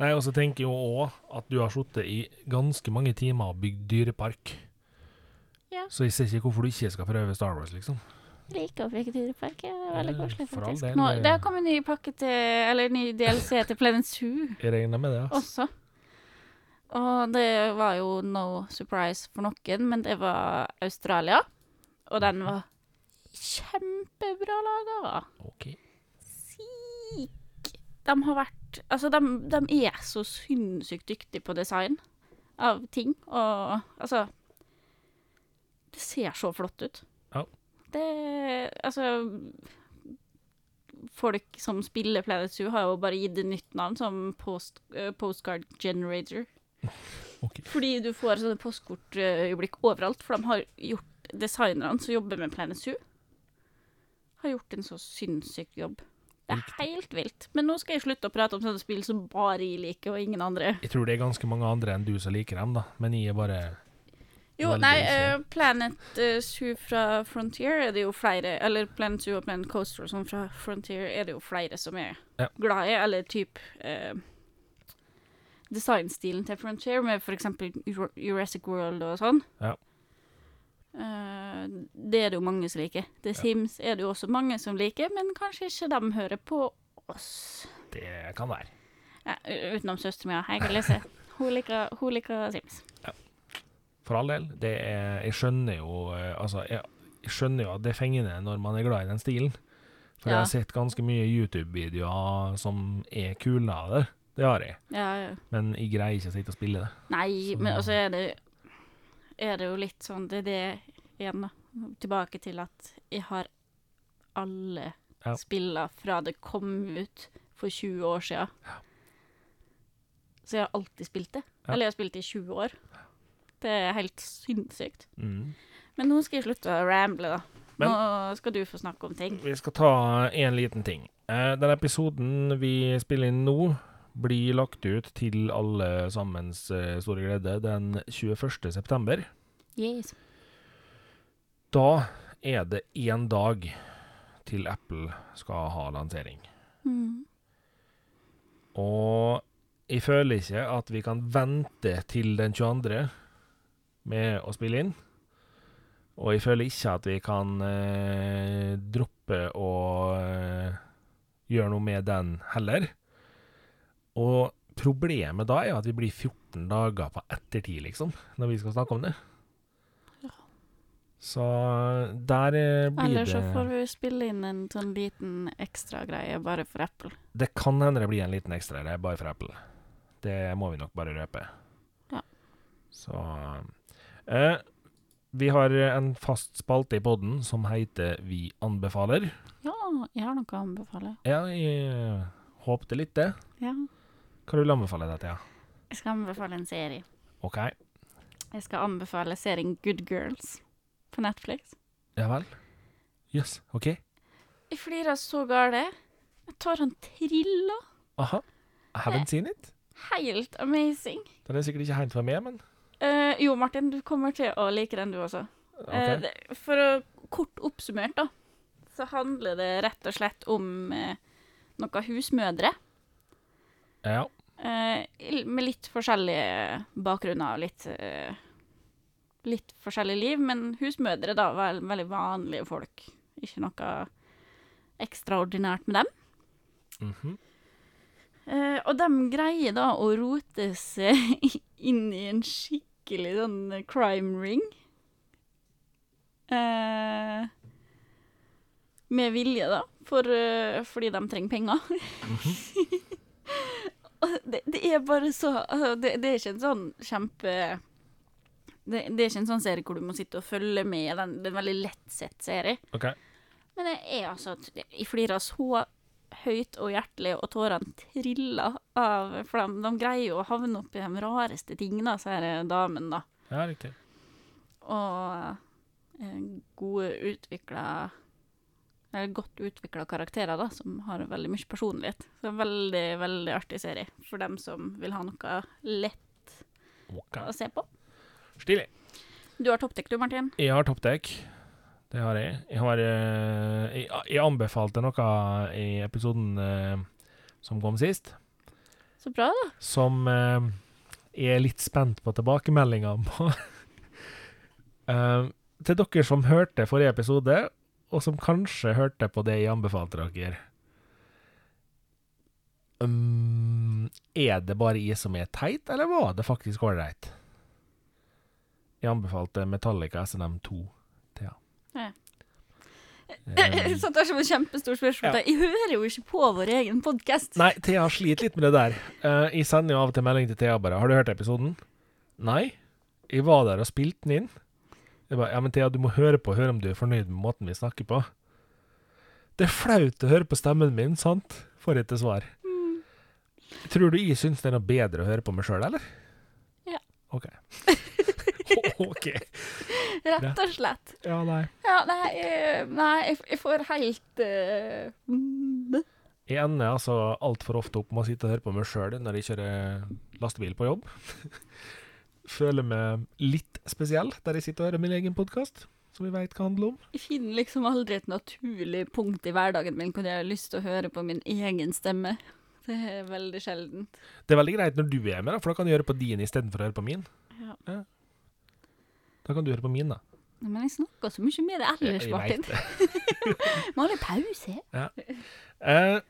Nei, og så tenker jeg jo òg at du har sittet i ganske mange timer og bygd dyrepark. Ja. Så jeg ser ikke hvorfor du ikke skal prøve Star Wars, liksom. Liker å bygge dyrepark. Det er veldig Eh, koselig, faktisk. del, Nå, det- det har kommet ny pakke til Eller ny DLC til Planet Zoo Jeg regner med det. Altså. også. Og det var jo no surprise for noen, men det var Australia. Og den var kjempebra laga. OK. Sik. De har vært Altså, de, de er så sinnssykt dyktige på design av ting, og altså Det ser så flott ut. Ja. Det Altså Folk som spiller Planet Zoo, har jo bare gitt det nytt navn, som post, uh, Postcard Generator. Ok. Fordi du får sånne postkortøyeblikk overalt, for de har gjort Designerne som jobber med Planet Zoo, har gjort en så sinnssyk jobb. Det er helt vilt. Men nå skal jeg slutte å prate om sånne spill som bare jeg liker, og ingen andre. Jeg tror det er ganske mange andre enn du som liker dem, da. Men jeg er bare Jo, nei, eh, Planet eh, Zoo fra Frontier er det jo flere Eller Planet Zoo og Planet Coaster og sånn fra Frontier er det jo flere som er Ja. glad i, eller typ eh, Designstilen til Frontier, med eksempel Jurassic World og sånn. Ja. Uh, det er det jo mange som liker. The Sims er det jo også mange som liker, men kanskje ikke de hører på oss. Det kan være. Ja, utenom søsteren min, kan lese. Hun liker, hun liker Sims. For all del. Det er Jeg skjønner jo eh, Altså, jeg, jeg skjønner jo at det er fengende når man er glad i den stilen. For jeg har sett ganske mye YouTube-videoer som er kule av det. Det har jeg. Ja, ja. Men jeg greier ikke å sitte og spille det. Nei, Så- men altså er det Er det jo litt sånn Det er det igjen, da. Tilbake til at jeg har alle Ja. spilla fra det kom ut for 20 år sia. Så jeg har alltid spilt det. Ja. Eller jeg har spilt det i 20 år. Det er helt sinnssykt. Mm. Men nå skal jeg slutte å ramble, da. Men- nå skal du få snakke om ting. Vi skal ta en liten ting. Eh, den episoden vi spiller inn nå, blir lagt ut til alle sammens eh, store glede den 21. september. Yes. Da er det én dag til Apple skal ha lansering. Mm. Og jeg føler ikke at vi kan vente til den 22. med å spille inn. Og jeg føler ikke at vi kan eh, droppe å eh, gjøre noe med den heller. Og problemet da er jo at vi blir 14 dager på ettertid, liksom, når vi skal snakke om det. Ja. Så der blir blir Eller så får vi spille inn en sånn liten ekstragreie bare for Apple. Det kan hende det blir en liten ekstra, det er bare for Apple. Det må vi nok bare røpe. Ja. Så eh, Vi har en fast spalte i podden som heter Vi anbefaler. Ja, jeg har noe å anbefale. Ja, jeg eh, håpte litt det. Ja. Hva vil du anbefale deg til? Ja? Jeg skal anbefale en serie. OK. Jeg skal anbefale serien Good Girls på Netflix. Ja vel? Jøss. Yes. OK. Jeg flirer så gale. Jeg tar en trilla. Aha. I haven't seen it. Helt amazing. Den er sikkert ikke helt for meg, men uh, jo, Martin, du kommer til å like den, du også. OK. Uh, for å kort oppsummert, da, så handler det rett og slett om uh, noen husmødre. ja. Eh, med litt forskjellige bakgrunner og litt eh, Litt forskjellig liv, men husmødre, da, var veldig vanlige folk. Ikke noe ekstraordinært med dem. Mhm. Eh, og de greier da å rote seg inn i en skikkelig sånn crime ring. Eh, med vilje, da. For, uh, fordi de trenger penger. Og det, det er bare så altså, det, det er ikke en sånn kjempe det, det er ikke en sånn serie hvor du må sitte og følge med. Den, det er en veldig lettsett serie. Okay. Men det er altså Jeg flirer så høyt og hjertelig, og tårene triller av For de, de greier jo å havne opp i de rareste tingene, disse her damene, da. Ja, riktig. Og eh, gode utvikla Eller godt utvikla karakterer, da, som har veldig mye personlighet. Så en veldig, veldig artig serie for dem som vil ha noe lett okay. å se på. Stilig. Du har toppdekk, du, Martin. Jeg har toppdekk. Det har jeg. Jeg har eh, jeg, jeg anbefalte noe i episoden eh, som kom sist, Så bra, da. som eh, jeg er litt spent på tilbakemeldinga på. Eh, til dere som hørte forrige episode, og som kanskje hørte på det jeg anbefalte dere. Um, er det bare jeg som er teit, eller var det faktisk ålreit? Jeg anbefalte Metallica SNM2. Thea. Ja. Eh, Så det er som et kjempestort spørsmål. Ja. Jeg hører jo ikke på vår egen podkast. Nei, Thea sliter litt med det der. Uh, jeg sender jo av og til melding til Thea bare 'Har du hørt episoden?' Nei. Jeg var der og spilte den inn. Jeg bare 'Ja, men Thea, du må høre på, høre om du er fornøyd med måten vi snakker på'. Det er flaut å høre på stemmen min, sant? Får jeg til svar. Tror du jeg syns det er noe bedre å høre på meg sjøl, eller? Ja. OK. OK. Rett og slett. Ja, nei. Ja, nei, eh, nei jeg, jeg får helt uh, mm, Jeg ender altså altfor ofte opp med å sitte og høre på meg sjøl når jeg kjører lastebil på jobb. Føler meg litt spesiell der jeg sitter og hører min egen podkast, som vi veit hva handler om. Jeg finner liksom aldri et naturlig punkt i hverdagen min hvor jeg har lyst til å høre på min egen stemme. Det er veldig sjeldent. Det er veldig greit når du er med, da, for da kan du gjøre på din istedenfor å høre på min. Ja. Da kan du høre på min, da. Men jeg snakker så mye med deg ellers, Martin. har Må ha litt pause. Eh,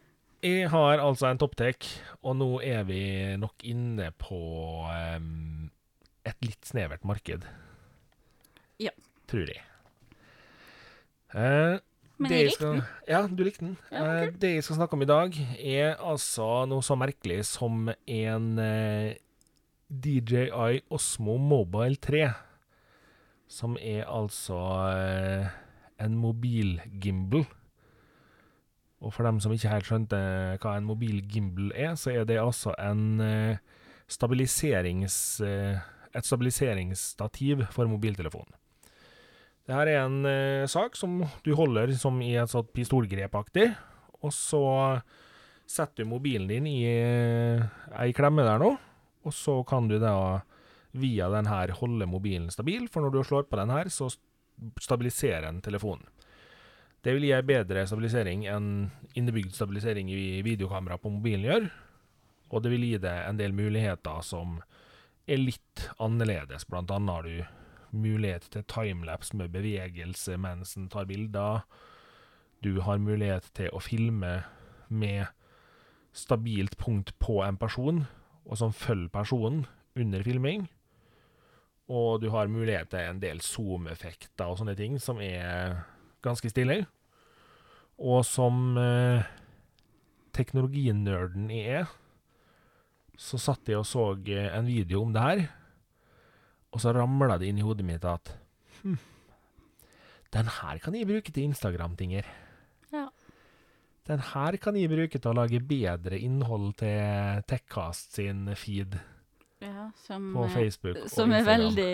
jeg har altså en topptek, og nå er vi nok inne på em, et litt snevert marked. Ja. Tror jeg. Eh, Men jeg likte den. Ja, du likte den. Ja, Eh, det jeg skal snakke om i dag, er altså noe så merkelig som en eh, DJI Osmo Mobile 3. Som er altså eh, en mobilgimbal. Og for dem som ikke helt skjønte hva en mobilgimbal er, så er det altså en stabiliserings... et stabiliseringsstativ for mobiltelefonen. Det her er en eh, sak som du holder som i et sånt pistolgrepaktig, og så setter du mobilen din i eh, ei klemme der nå, og så kan du da via den her holde mobilen stabil, for når du slår på den her, så stabiliserer den telefonen. Det vil gi ei bedre stabilisering enn innebygd stabilisering i videokamera på mobilen gjør, og det vil gi deg en del muligheter som er litt annerledes. Blant annet har du mulighet til timelapse med bevegelse mens en tar bilder. Du har mulighet til å filme med stabilt punkt på en person, og som følger personen under filming. Og du har mulighet til en del zoom-effekter og sånne ting som er ganske stilig. Og som eh, teknologinerden jeg er, så satt jeg og så eh, en video om det her, og så ramla det inn i hodet mitt at hm, den her kan jeg bruke til Instagram-tinger. Ja. Den her kan jeg bruke til å lage bedre innhold til Techcast sin feed Ja, som, på eh, Facebook. og som er veldig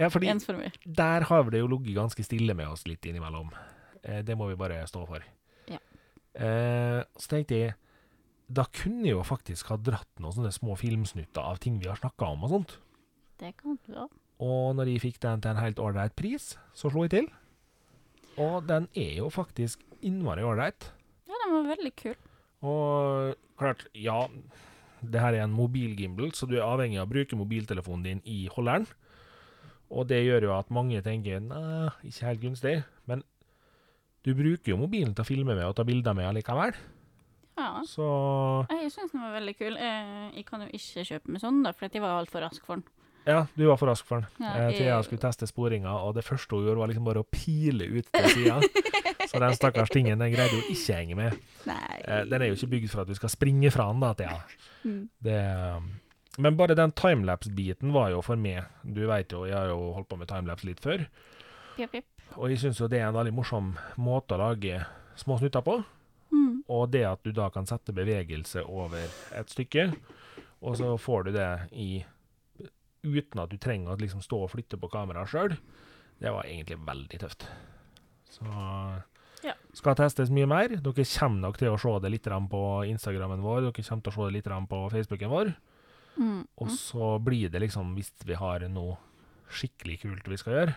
Ja, fordi ensformig. der har det jo ligget ganske stille med oss litt innimellom. Eh, det må vi bare stå for. Ja. Eh, så tenkte jeg, da kunne jeg jo faktisk ha dratt noen sånne små filmsnutter av ting vi har snakka om og sånt. Det kan du da. Og når jeg fikk den til en helt ålreit pris, så slo jeg til. Og den er jo faktisk innmari ålreit. Ja, den var veldig kul. Og klart, ja, det her er en mobilgimbal, så du er avhengig av å bruke mobiltelefonen din i holderen. Og det gjør jo at mange tenker nei, ikke helt gunstig. Men du bruker jo mobilen til å filme med og ta bilder med allikevel. Ja. Så Jeg syns den var veldig kul. Eh, Jeg kan jo ikke kjøpe meg sånn, da, for jeg var altfor rask for den. Ja, du var for rask for den. Ja, jeg... Thea jeg- skulle teste sporinga, og det første hun gjorde, var liksom bare å pile ut til sida. Så den stakkars tingen den greide jo ikke å henge med. Nei. Eh, den er jo ikke bygd for at du skal springe fra den, da, Thea. Mm. Det, um, men bare den timelapse-biten var jo for meg Du veit jo, jeg har jo holdt på med timelapse litt før. Pip, pip. Og jeg syns jo det er en veldig morsom måte å lage små snutter på. Mm. Og det at du da kan sette bevegelse over et stykke, og så får du det i uten at du trenger å liksom stå og flytte på kameraet sjøl, det var egentlig veldig tøft. Så Ja. skal testes mye mer. Dere kommer nok til å se det litt på Instagrammen vår, dere kommer til å se det litt på Facebooken vår. Mm. Og så blir det liksom, hvis vi har noe skikkelig kult vi skal gjøre,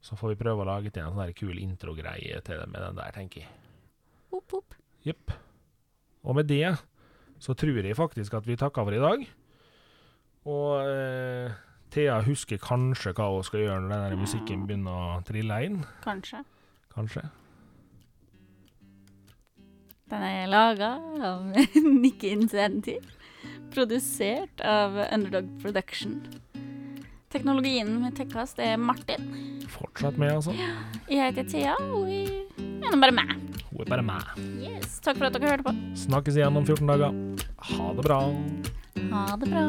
så får vi prøve å lage til en sånn kul introgreie til det med den der, tenker jeg. Opp, opp. Jepp. Og med det så tror jeg faktisk at vi takker for i dag. Og eh, Thea husker kanskje hva hun skal gjøre når den musikken begynner å trille inn. Kanskje. Kanskje. Den er laga av Nikki Incentive. Produsert av Underdog Production. Teknologien med Tekkast er Martin. Fortsatt med, altså. Jeg heter Thea, og jeg er nå bare meg. Hun er bare meg. Yes. Takk for at dere hørte på. Snakkes igjen om 14 dager. Ha det bra. Ha det bra.